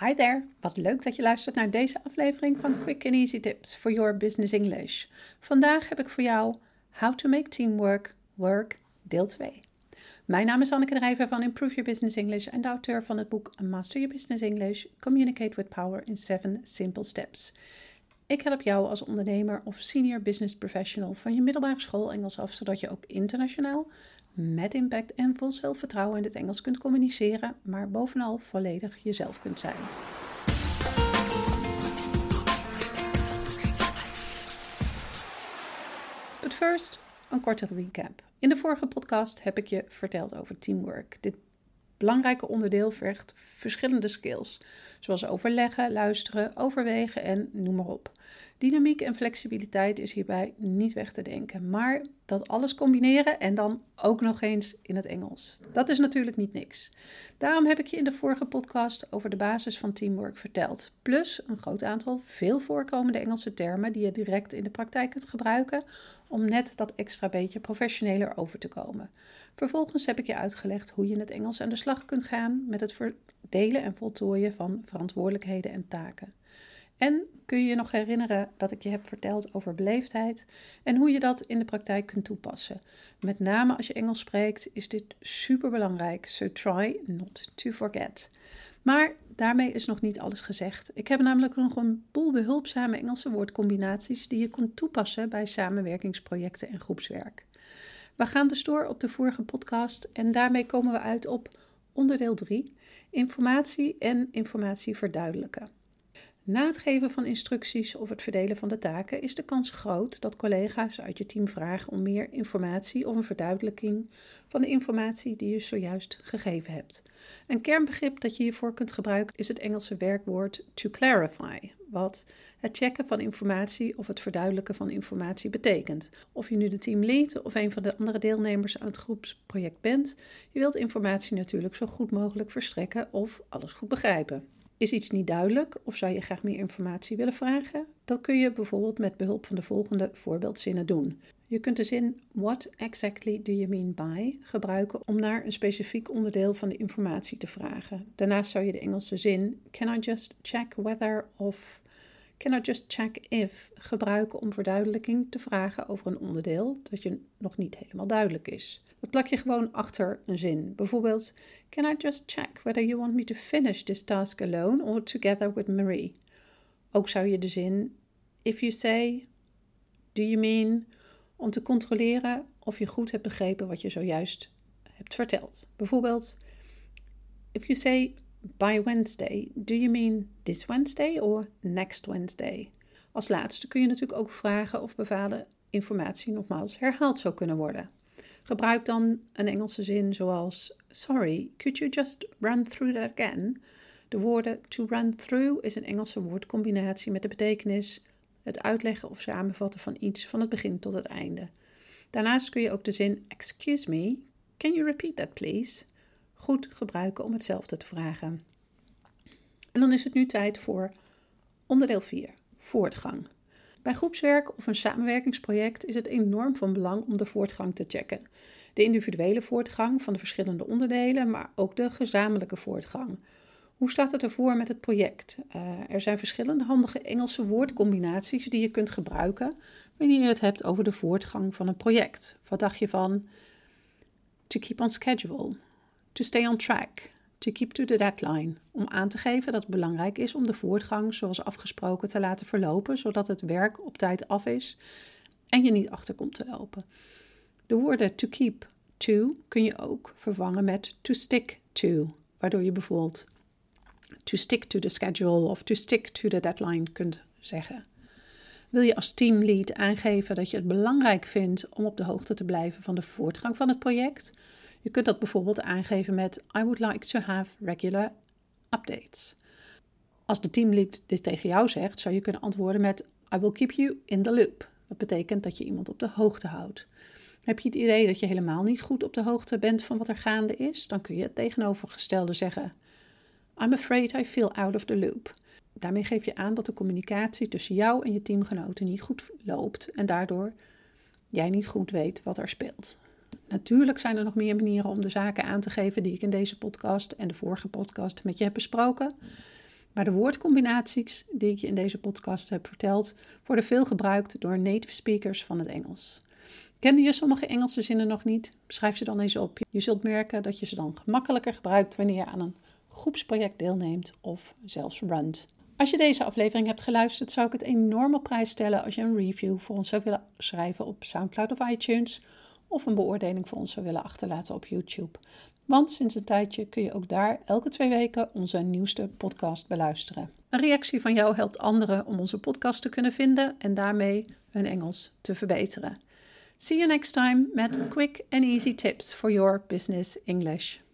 Hi there, wat leuk dat je luistert naar deze aflevering van Quick and Easy Tips for Your Business English. Vandaag heb ik voor jou How to Make Teamwork Work, deel 2. Mijn naam is Anneke Drijver van Improve Your Business English en de auteur van het boek Master Your Business English, Communicate with Power in 7 Simple Steps. Ik help jou als ondernemer of senior business professional van je middelbare school Engels af, zodat je ook internationaal met impact en vol zelfvertrouwen in het Engels kunt communiceren, maar bovenal volledig jezelf kunt zijn. But first, een korte recap. In de vorige podcast heb ik je verteld over teamwork. Dit belangrijke onderdeel vergt verschillende skills, zoals overleggen, luisteren, overwegen en noem maar op. Dynamiek en flexibiliteit is hierbij niet weg te denken, maar dat alles combineren en dan ook nog eens in het Engels. Dat is natuurlijk niet niks. Daarom heb ik je in de vorige podcast over de basis van teamwork verteld, plus een groot aantal veel voorkomende Engelse termen die je direct in de praktijk kunt gebruiken om net dat extra beetje professioneler over te komen. Vervolgens heb ik je uitgelegd hoe je in het Engels aan de slag kunt gaan met het verdelen en voltooien van verantwoordelijkheden en taken. En kun je je nog herinneren dat ik je heb verteld over beleefdheid en hoe je dat in de praktijk kunt toepassen? Met name als je Engels spreekt is dit super belangrijk, so try not to forget. Maar daarmee is nog niet alles gezegd. Ik heb namelijk nog een boel behulpzame Engelse woordcombinaties die je kunt toepassen bij samenwerkingsprojecten en groepswerk. We gaan dus door op de vorige podcast en daarmee komen we uit op onderdeel 3: informatie en informatie verduidelijken. Na het geven van instructies of het verdelen van de taken is de kans groot dat collega's uit je team vragen om meer informatie of een verduidelijking van de informatie die je zojuist gegeven hebt. Een kernbegrip dat je hiervoor kunt gebruiken is het Engelse werkwoord to clarify, wat het checken van informatie of het verduidelijken van informatie betekent. Of je nu de teamlead of een van de andere deelnemers aan het groepsproject bent, je wilt informatie natuurlijk zo goed mogelijk verstrekken of alles goed begrijpen. Is iets niet duidelijk of zou je graag meer informatie willen vragen? Dat kun je bijvoorbeeld met behulp van de volgende voorbeeldzinnen doen. Je kunt de zin What exactly do you mean by gebruiken om naar een specifiek onderdeel van de informatie te vragen. Daarnaast zou je de Engelse zin Can I just check whether of Can I just check if gebruiken om verduidelijking te vragen over een onderdeel dat je nog niet helemaal duidelijk is. Dat plak je gewoon achter een zin. Bijvoorbeeld, Can I just check whether you want me to finish this task alone or together with Marie? Ook zou je de zin If you say, do you mean, om te controleren of je goed hebt begrepen wat je zojuist hebt verteld. Bijvoorbeeld, if you say by Wednesday, do you mean this Wednesday or next Wednesday? Als laatste kun je natuurlijk ook vragen of bepaalde informatie nogmaals herhaald zou kunnen worden. Gebruik dan een Engelse zin zoals Sorry, could you just run through that again? De woorden to run through is een Engelse woordcombinatie met de betekenis het uitleggen of samenvatten van iets van het begin tot het einde. Daarnaast kun je ook de zin Excuse me, can you repeat that please? goed gebruiken om hetzelfde te vragen. En dan is het nu tijd voor onderdeel 4, voortgang. Bij groepswerk of een samenwerkingsproject is het enorm van belang om de voortgang te checken. De individuele voortgang van de verschillende onderdelen, maar ook de gezamenlijke voortgang. Hoe staat het ervoor met het project? Uh, er zijn verschillende handige Engelse woordcombinaties die je kunt gebruiken wanneer je het hebt over de voortgang van een project. Wat dacht je van to keep on schedule, to stay on track, to keep to the deadline, om aan te geven dat het belangrijk is om de voortgang zoals afgesproken te laten verlopen, zodat het werk op tijd af is en je niet achter komt te lopen. De woorden to keep to kun je ook vervangen met to stick to, waardoor je bijvoorbeeld to stick to the schedule of to stick to the deadline kunt zeggen. Wil je als teamlead aangeven dat je het belangrijk vindt om op de hoogte te blijven van de voortgang van het project? Je kunt dat bijvoorbeeld aangeven met I would like to have regular updates. Als de teamlead dit tegen jou zegt, zou je kunnen antwoorden met I will keep you in the loop. Dat betekent dat je iemand op de hoogte houdt. Heb je het idee dat je helemaal niet goed op de hoogte bent van wat er gaande is, dan kun je het tegenovergestelde zeggen. I'm afraid I feel out of the loop. Daarmee geef je aan dat de communicatie tussen jou en je teamgenoten niet goed loopt en daardoor jij niet goed weet wat er speelt. Natuurlijk zijn er nog meer manieren om de zaken aan te geven die ik in deze podcast en de vorige podcast met je heb besproken. Maar de woordcombinaties die ik je in deze podcast heb verteld, worden veel gebruikt door native speakers van het Engels. Kende je sommige Engelse zinnen nog niet? Schrijf ze dan eens op. Je zult merken dat je ze dan gemakkelijker gebruikt wanneer je aan een groepsproject deelneemt of zelfs runt. Als je deze aflevering hebt geluisterd, zou ik het enorm op prijs stellen als je een review voor ons zou willen schrijven op SoundCloud of iTunes of een beoordeling voor ons zou willen achterlaten op YouTube. Want sinds een tijdje kun je ook daar elke twee weken onze nieuwste podcast beluisteren. Een reactie van jou helpt anderen om onze podcast te kunnen vinden en daarmee hun Engels te verbeteren. See you next time met quick and easy tips for your business English.